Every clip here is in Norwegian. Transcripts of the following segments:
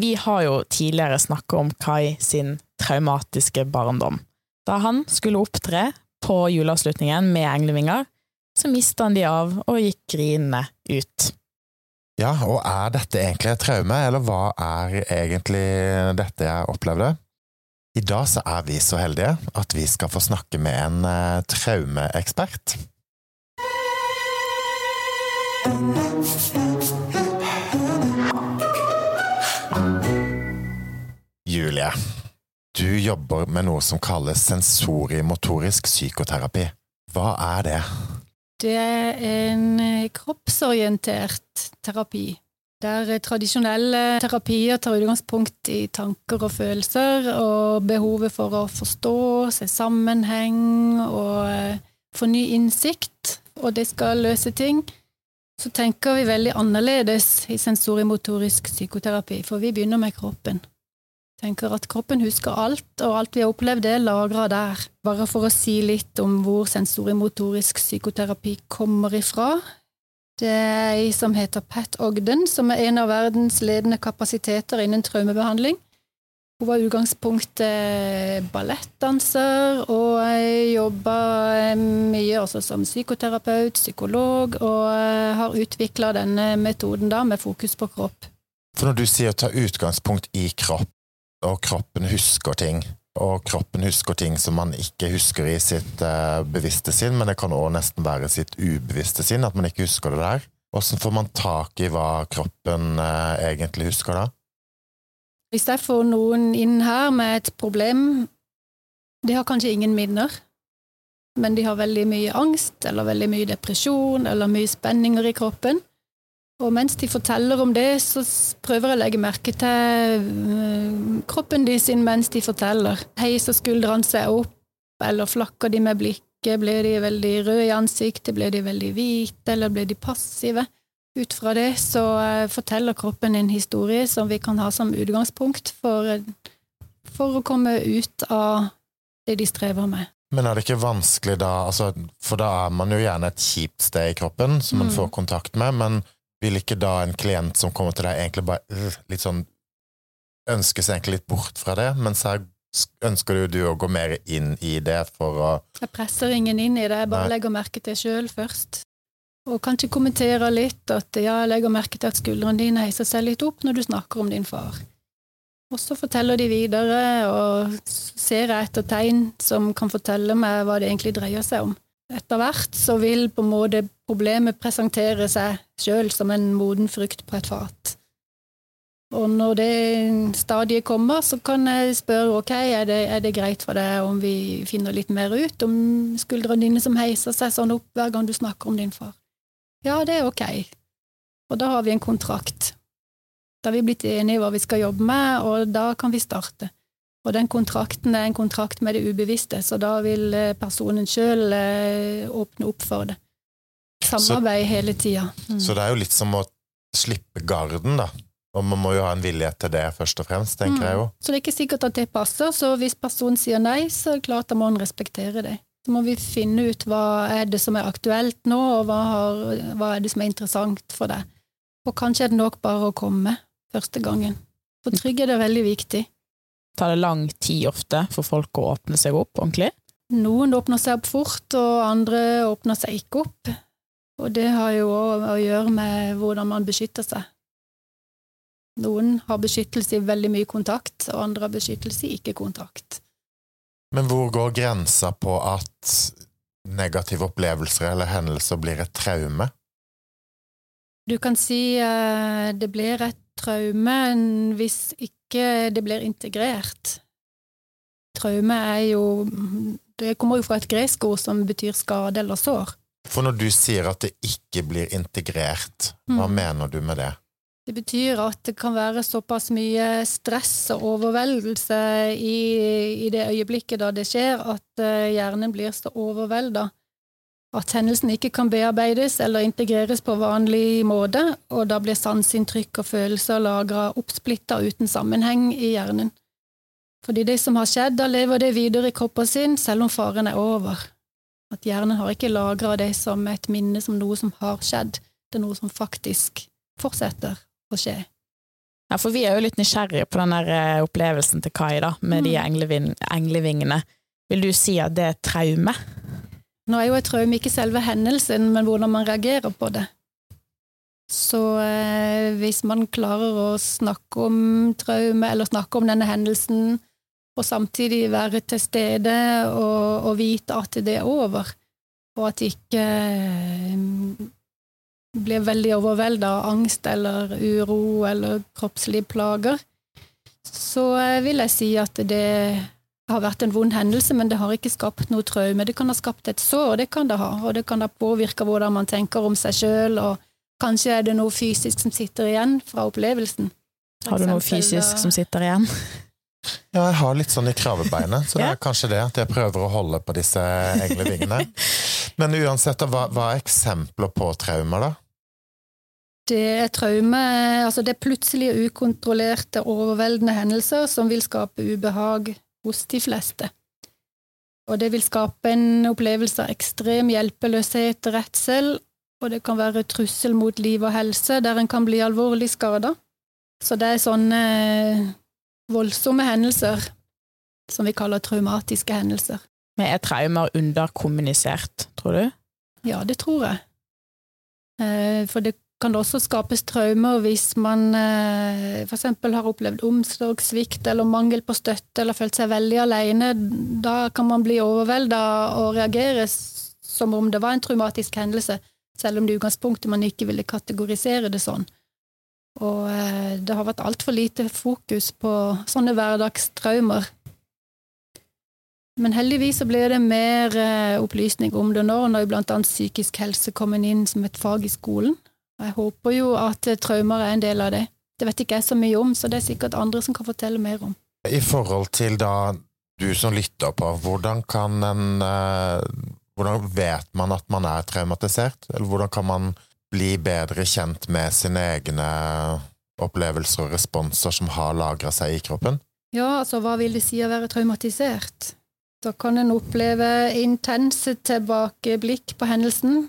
Vi har jo tidligere snakket om Kai sin traumatiske barndom. Da han skulle opptre på juleavslutningen med englevinger, så mista han de av og gikk grinende ut. Ja, og er dette egentlig et traume, eller hva er egentlig dette jeg opplevde? I dag så er vi så heldige at vi skal få snakke med en uh, traumeekspert. Julie, du jobber med noe som kalles sensorimotorisk psykoterapi. Hva er det? Det er en eh, kroppsorientert terapi. Der tradisjonelle terapier tar utgangspunkt i tanker og følelser, og behovet for å forstå, se sammenheng og eh, få ny innsikt, og det skal løse ting. Så tenker vi veldig annerledes i sensorimotorisk psykoterapi, for vi begynner med kroppen tenker at kroppen husker alt, og alt vi har opplevd, er lagra der. Bare for å si litt om hvor sensorimotorisk psykoterapi kommer ifra. Det er ei som heter Pat Ogden, som er en av verdens ledende kapasiteter innen traumebehandling. Hun var utgangspunktet ballettdanser, og jobba mye også som psykoterapeut, psykolog, og har utvikla denne metoden da med fokus på kropp. For når du sier å ta utgangspunkt i kropp, og kroppen husker ting. Og kroppen husker ting som man ikke husker i sitt uh, bevisste sinn, men det kan òg nesten være sitt ubevisste sinn, at man ikke husker det der. Åssen får man tak i hva kroppen uh, egentlig husker da? Hvis jeg får noen inn her med et problem De har kanskje ingen minner, men de har veldig mye angst, eller veldig mye depresjon, eller mye spenninger i kroppen. Og mens de forteller om det, så prøver jeg å legge merke til øh, kroppen de sin mens de forteller. Heiser skuldrene seg opp, eller flakker de med blikket? Blir de veldig røde i ansiktet? Blir de veldig hvite, eller blir de passive? Ut fra det så uh, forteller kroppen en historie som vi kan ha som utgangspunkt for, for å komme ut av det de strever med. Men er det ikke vanskelig da, altså, for da er man jo gjerne et kjipt sted i kroppen som man mm. får kontakt med, men vil ikke da en klient som kommer til deg, egentlig bare øh, litt sånn Ønskes egentlig litt bort fra det, mens her ønsker du, du å gå mer inn i det for å Jeg presser ingen inn i det, jeg bare Nei. legger merke til sjøl først. Og kanskje kommenterer litt at ja, jeg legger merke til at skuldrene dine heiser seg litt opp når du snakker om din far. Og så forteller de videre, og ser jeg etter tegn som kan fortelle meg hva det egentlig dreier seg om. Etter hvert så vil på en måte problemet presentere seg sjøl som en moden frukt på et fat. Og når det stadiet kommer, så kan jeg spørre ok, er det, er det greit for deg om vi finner litt mer ut om skuldrene dine som heiser seg sånn opp hver gang du snakker om din far. Ja, det er ok. Og da har vi en kontrakt. Da har vi blitt enige i hva vi skal jobbe med, og da kan vi starte. Og den kontrakten er en kontrakt med det ubevisste, så da vil eh, personen sjøl eh, åpne opp for det. Samarbeid så, hele tida. Mm. Så det er jo litt som å slippe garden, da. Og man må jo ha en vilje til det, først og fremst, tenker mm. jeg jo. Så det er ikke sikkert at det passer, så hvis personen sier nei, så er det klart da må man respektere det. Så må vi finne ut hva er det som er aktuelt nå, og hva, har, hva er det som er interessant for deg. Og kanskje er det nok bare å komme første gangen. For trygg er det veldig viktig. Tar det lang tid ofte for folk å åpne seg opp ordentlig? Noen åpner seg opp fort, og andre åpner seg ikke opp. Og det har jo òg å gjøre med hvordan man beskytter seg. Noen har beskyttelse i veldig mye kontakt, og andre har beskyttelse i ikke kontakt. Men hvor går grensa på at negative opplevelser eller hendelser blir et traume? Du kan si eh, det blir et traume hvis ikke det blir integrert. Traume er jo Det kommer jo fra et gresk ord som betyr skade eller sår. For når du sier at det ikke blir integrert, hva mm. mener du med det? Det betyr at det kan være såpass mye stress og overveldelse i, i det øyeblikket da det skjer, at uh, hjernen blir så overvelda at hendelsen ikke kan bearbeides eller integreres på vanlig måte, og da blir sanseinntrykk og følelser lagra oppsplitta uten sammenheng i hjernen. Fordi det som har skjedd, da lever det videre i kroppen sin selv om faren er over. At hjernen har ikke lagra det som et minne som noe som har skjedd, det er noe som faktisk fortsetter å skje. Ja, for vi er jo litt nysgjerrige på den der eh, opplevelsen til Kai, da, med de Mm. de englevingene. Vil du si at det er traume? Nå er jo et traume ikke selve hendelsen, men hvordan man reagerer på det. Så eh, hvis man klarer å snakke om traume, eller snakke om denne hendelsen, og samtidig være til stede og, og vite at det er over, og at det ikke eh, blir veldig overvelda av angst eller uro eller kroppslige plager, så eh, vil jeg si at det har vært en vond hendelse, men det har ikke skapt noe traume. Det kan ha skapt et sår, det kan det ha, og det kan ha påvirka hvordan man tenker om seg sjøl, og kanskje er det noe fysisk som sitter igjen fra opplevelsen. Har du noe fysisk som sitter igjen? Ja, jeg har litt sånn i kravebeinet, så det er kanskje det at jeg prøver å holde på disse englevingene. Men uansett, hva, hva er eksempler på traumer, da? Det er traume, altså det er plutselige, ukontrollerte, overveldende hendelser som vil skape ubehag hos de fleste. Og det vil skape en opplevelse av ekstrem hjelpeløshet og redsel, og det kan være trussel mot liv og helse, der en kan bli alvorlig skada. Så det er sånne voldsomme hendelser som vi kaller traumatiske hendelser. Men er traumer underkommunisert, tror du? Ja, det tror jeg. Eh, For det kan det også skapes traumer hvis man f.eks. for eksempel har opplevd omsorgssvikt eller mangel på støtte eller følt seg veldig alene. Da kan man bli overvelda og reagere som om det var en traumatisk hendelse, selv om det i utgangspunktet man ikke ville kategorisere det sånn. Og eh, det har vært altfor lite fokus på sånne hverdagstraumer. Men heldigvis så blir det mer eh, opplysning om det nå, når bl.a. psykisk helse kommer inn som et fag i skolen. Og jeg håper jo at eh, traumer er en del av det. Det vet ikke jeg så mye om, så det er sikkert andre som kan fortelle mer om. I forhold til da du som lytter på, hvordan kan en eh, Hvordan vet man at man er traumatisert? Eller hvordan kan man bli bedre kjent med sine egne opplevelser og responser som har lagra seg i kroppen? Ja, altså hva vil det si å være traumatisert? Da kan en oppleve intense tilbakeblikk på hendelsen,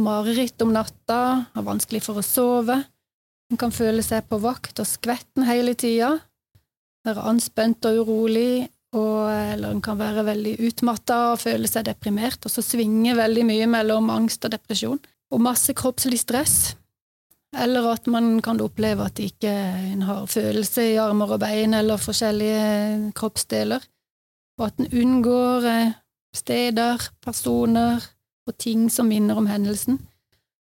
mareritt om natta, har vanskelig for å sove. En kan føle seg på vakt og skvetten hele tida, være anspent og urolig, og, eller en kan være veldig utmatta og føle seg deprimert, og så svinge veldig mye mellom angst og depresjon. Og masse kroppslig stress. Eller at man kan oppleve at ikke en har følelse i armer og bein eller forskjellige kroppsdeler, og at en unngår eh, steder, personer og ting som minner om hendelsen,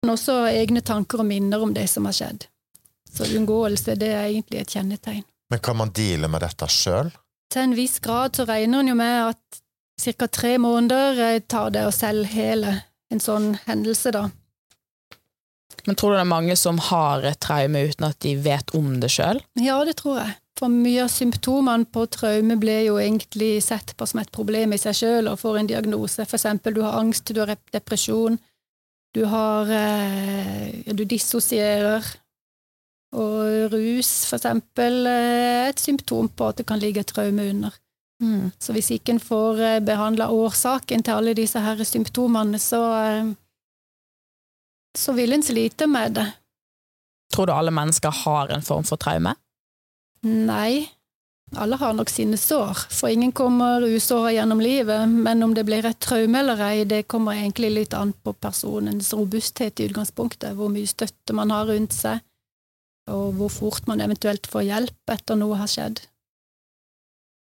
men også egne tanker og minner om det som har skjedd. Så unngåelse, det er egentlig et kjennetegn. Men kan man deale med dette sjøl? Til en viss grad så regner en jo med at ca. tre måneder eh, tar det å hele en sånn hendelse, da. Men tror du det er mange som har et traume uten at de vet om det sjøl? Ja, det tror jeg. For mye av symptomene på traume ble jo egentlig sett på som et problem i seg sjøl, og får en diagnose. For eksempel du har angst, du har depresjon, du har eh, Du dissosierer. Og rus, for eksempel, eh, er et symptom på at det kan ligge et traume under. Mm. Så hvis ikke en får behandla årsaken til alle disse her symptomene, så eh, så vil en slite med det. Tror du alle mennesker har en form for traume? Nei, alle har nok sine sår, for ingen kommer usåra gjennom livet, men om det blir et traume eller ei, det kommer egentlig litt an på personens robusthet i utgangspunktet, hvor mye støtte man har rundt seg, og hvor fort man eventuelt får hjelp etter noe har skjedd.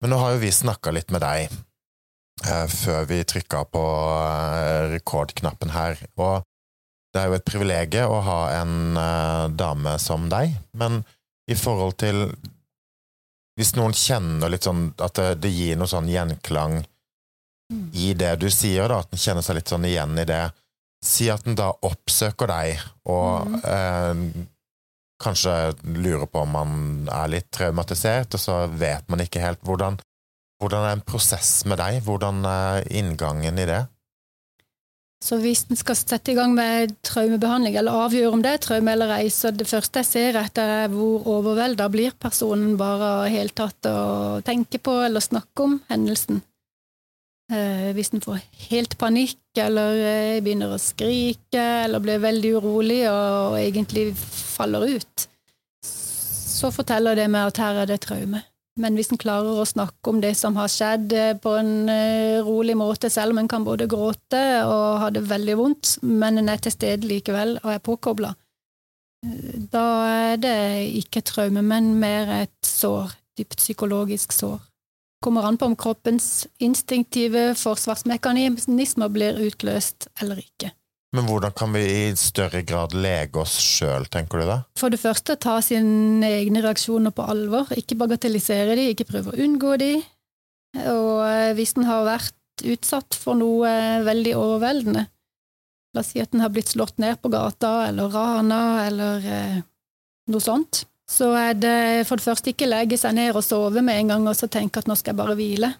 Men nå har jo vi snakka litt med deg eh, før vi trykka på eh, rekordknappen her, og det er jo et privilegium å ha en eh, dame som deg, men i forhold til Hvis noen kjenner litt sånn at det, det gir noe sånn gjenklang i det du sier, da, at en kjenner seg litt sånn igjen i det, si at en da oppsøker deg og eh, kanskje lurer på om man er litt traumatisert, og så vet man ikke helt hvordan hvordan er en prosess med deg? Hvordan er inngangen i det? Så hvis en skal sette i gang med traumebehandling, eller avgjøre om det er traume eller ei, så det første jeg ser etter, er hvor overvelda blir personen bare helt tatt å tenke på eller snakke om hendelsen. Eh, hvis en får helt panikk, eller eh, begynner å skrike, eller blir veldig urolig og, og egentlig faller ut, så forteller det meg at her er det traume. Men hvis en klarer å snakke om det som har skjedd eh, på en eh, rolig måte, selv om en kan både gråte og ha det veldig vondt, men en er til stede likevel og er påkobla, da er det ikke traume, men mer et sår. Dypt psykologisk sår. Kommer an på om kroppens instinktive forsvarsmekanismer blir utløst eller ikke. Men hvordan kan vi i større grad lege oss sjøl, tenker du da? For det første ta sine egne reaksjoner på alvor, ikke bagatellisere de, ikke prøve å unngå de. Og eh, hvis en har vært utsatt for noe veldig overveldende, la oss si at en har blitt slått ned på gata eller rana eller eh, noe sånt, så er det for det første ikke legge seg ned og sove med en gang og så tenke at nå skal jeg bare hvile.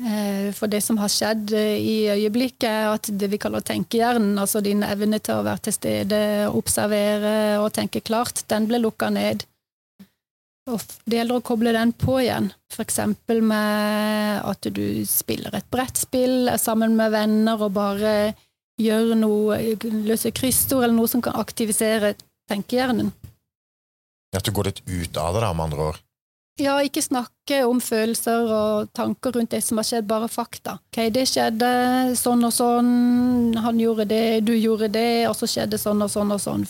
Eh, for det som har skjedd eh, i øyeblikket, at det vi kaller tenkehjernen, altså din evne til å være til stede, observere og tenke klart, den ble lukka ned. Og det gjelder å koble den på igjen, eksempel med at du spiller et brettspill sammen med venner og bare gjør noe, løser kryssord eller noe som kan aktivisere tenkehjernen. At du går litt ut av det, da, med andre ord? Ja, ikke snakke om følelser og tanker rundt det som har skjedd, bare fakta. Ok, det skjedde sånn og sånn, han gjorde det, du gjorde det, og så skjedde sånn og sånn og sånn.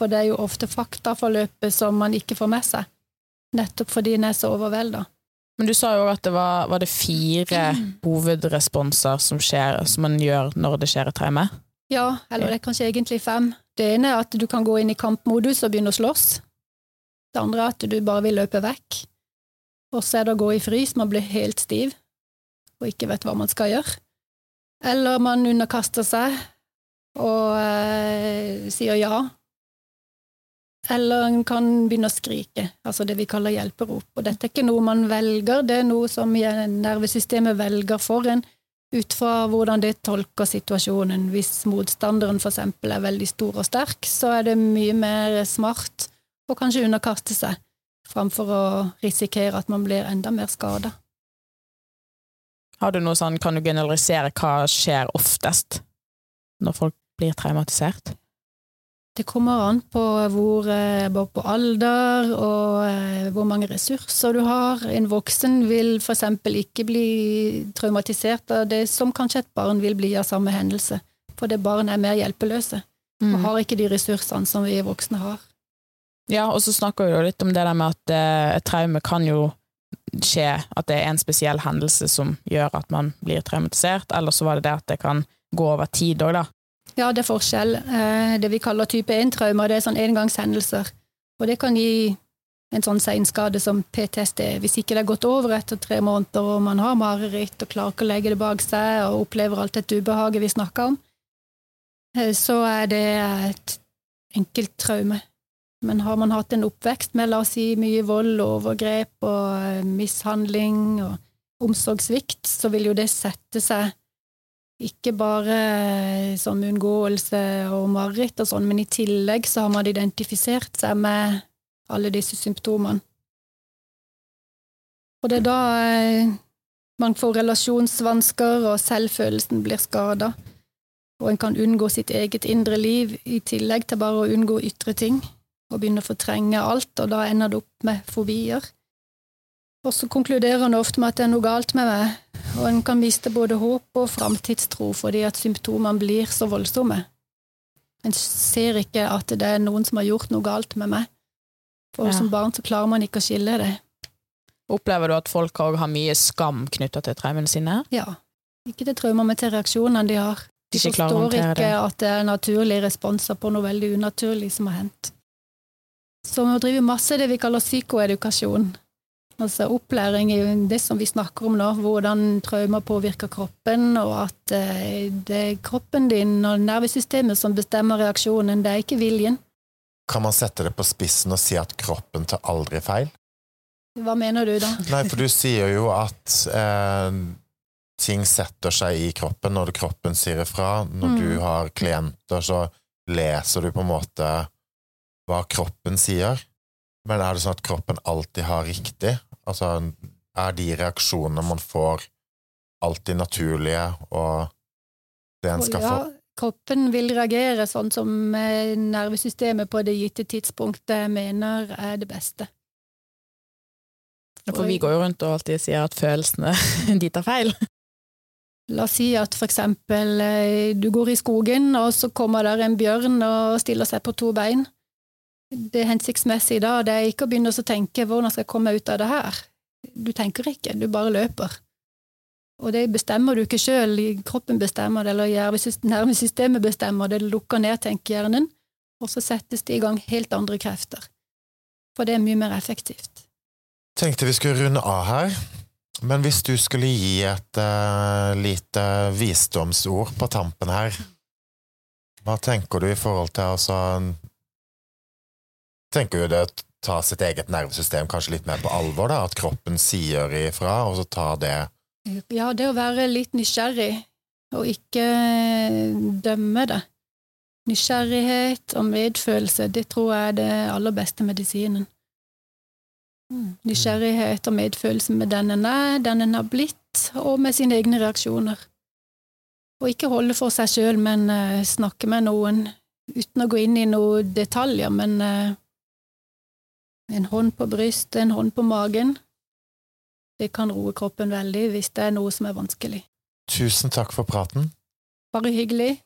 For det er jo ofte faktaforløpet som man ikke får med seg, nettopp fordi en er så overvelda. Men du sa jo at det var, var det fire hovedresponser som, skjer, som man gjør når det skjer et traume? Ja, eller det er kanskje egentlig fem. Det ene er at du kan gå inn i kampmodus og begynne å slåss. Det andre er at du bare vil løpe vekk. Og så er det å gå i frys, man blir helt stiv og ikke vet hva man skal gjøre. Eller man underkaster seg og eh, sier ja. Eller en kan begynne å skrike, altså det vi kaller hjelperop. Og dette er ikke noe man velger, det er noe som nervesystemet velger for en ut fra hvordan det tolker situasjonen. Hvis motstanderen eksempel er veldig stor og sterk, så er det mye mer smart og kanskje underkaste seg, framfor å risikere at man blir enda mer skada. Har du noe sånn, Kan du generalisere hva skjer oftest når folk blir traumatisert? Det kommer an på hvor, både på alder og eh, hvor mange ressurser du har. En voksen vil eksempel ikke bli traumatisert av det som kanskje et barn vil bli av samme hendelse, for det barn er mer hjelpeløse og mm. har ikke de ressursene som vi voksne har. Ja, og så snakker vi jo litt om det der med at eh, et traume kan jo skje, at det er en spesiell hendelse som gjør at man blir traumatisert, eller så var det det at det kan gå over tid òg, da. Ja, det er forskjell. Eh, det vi kaller type 1-traumer, det er sånn engangshendelser. Og det kan gi en sånn seinskade som PTSD. Hvis ikke det er gått over etter tre måneder, og man har mareritt og klarer ikke å legge det bak seg og opplever alt dette ubehaget vi snakker om, eh, så er det et enkelt traume. Men har man hatt en oppvekst med la oss si mye vold og overgrep og eh, mishandling og omsorgssvikt, så vil jo det sette seg ikke bare eh, som unngåelse og mareritt og sånn, men i tillegg så har man identifisert seg med alle disse symptomene. Og det er da eh, man får relasjonsvansker, og selvfølelsen blir skada. Og en kan unngå sitt eget indre liv, i tillegg til bare å unngå ytre ting og begynner å fortrenge alt, og da ender det opp med fobier. Og så konkluderer en ofte med at det er noe galt med meg, og en kan miste både håp og framtidstro fordi at symptomene blir så voldsomme. En ser ikke at det er noen som har gjort noe galt med meg, for ja. som barn så klarer man ikke å skille det. Opplever du at folk òg har mye skam knytta til traumene sine? Ja. Ikke til traumer, men til reaksjonene de har. De, de forstår ikke det. at det er naturlige responser på noe veldig unaturlig som har hendt. Så vi driver masse det vi kaller psykoedukasjon. Altså opplæring i det som vi snakker om nå, hvordan traumer påvirker kroppen, og at eh, det er kroppen din og nervesystemet som bestemmer reaksjonen, det er ikke viljen. Kan man sette det på spissen og si at kroppen tar aldri feil? Hva mener du da? Nei, for du sier jo at eh, ting setter seg i kroppen når kroppen sier ifra. Når mm. du har klienter, så leser du på en måte hva kroppen sier, men er det sånn at kroppen alltid har riktig? Altså, er de reaksjonene man får, alltid naturlige, og det en skal ja, få kroppen vil reagere sånn som eh, nervesystemet på det gitte tidspunktet mener er det beste. For vi går jo rundt og alltid sier at følelsene de tar feil. La oss si at for eksempel eh, du går i skogen, og så kommer der en bjørn og stiller seg på to bein. Det hensiktsmessige da, det er ikke å begynne å tenke 'hvordan skal jeg komme ut av det her'? Du tenker ikke, du bare løper. Og det bestemmer du ikke sjøl, kroppen bestemmer det, eller nervesystemet bestemmer det, lukker ned tenkehjernen, og så settes det i gang helt andre krefter. For det er mye mer effektivt. Tenkte vi skulle runde av her, men hvis du skulle gi et uh, lite visdomsord på tampen her, hva tenker du i forhold til altså Tenker du det ta sitt eget nervesystem kanskje litt mer på alvor, da? At kroppen sier ifra, og så ta det ja, det å være litt nysgjerrig, og ikke dømme det. Nysgjerrighet og medfølelse, det tror jeg er det aller beste medisinen. Mm. Nysgjerrighet og medfølelse med den en er, den en har blitt, og med sine egne reaksjoner. Og ikke holde for seg sjøl, men uh, snakke med noen, uten å gå inn i noen detaljer, men uh, en hånd på brystet, en hånd på magen, det kan roe kroppen veldig hvis det er noe som er vanskelig. Tusen takk for praten. Bare hyggelig,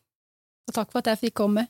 og takk for at jeg fikk komme.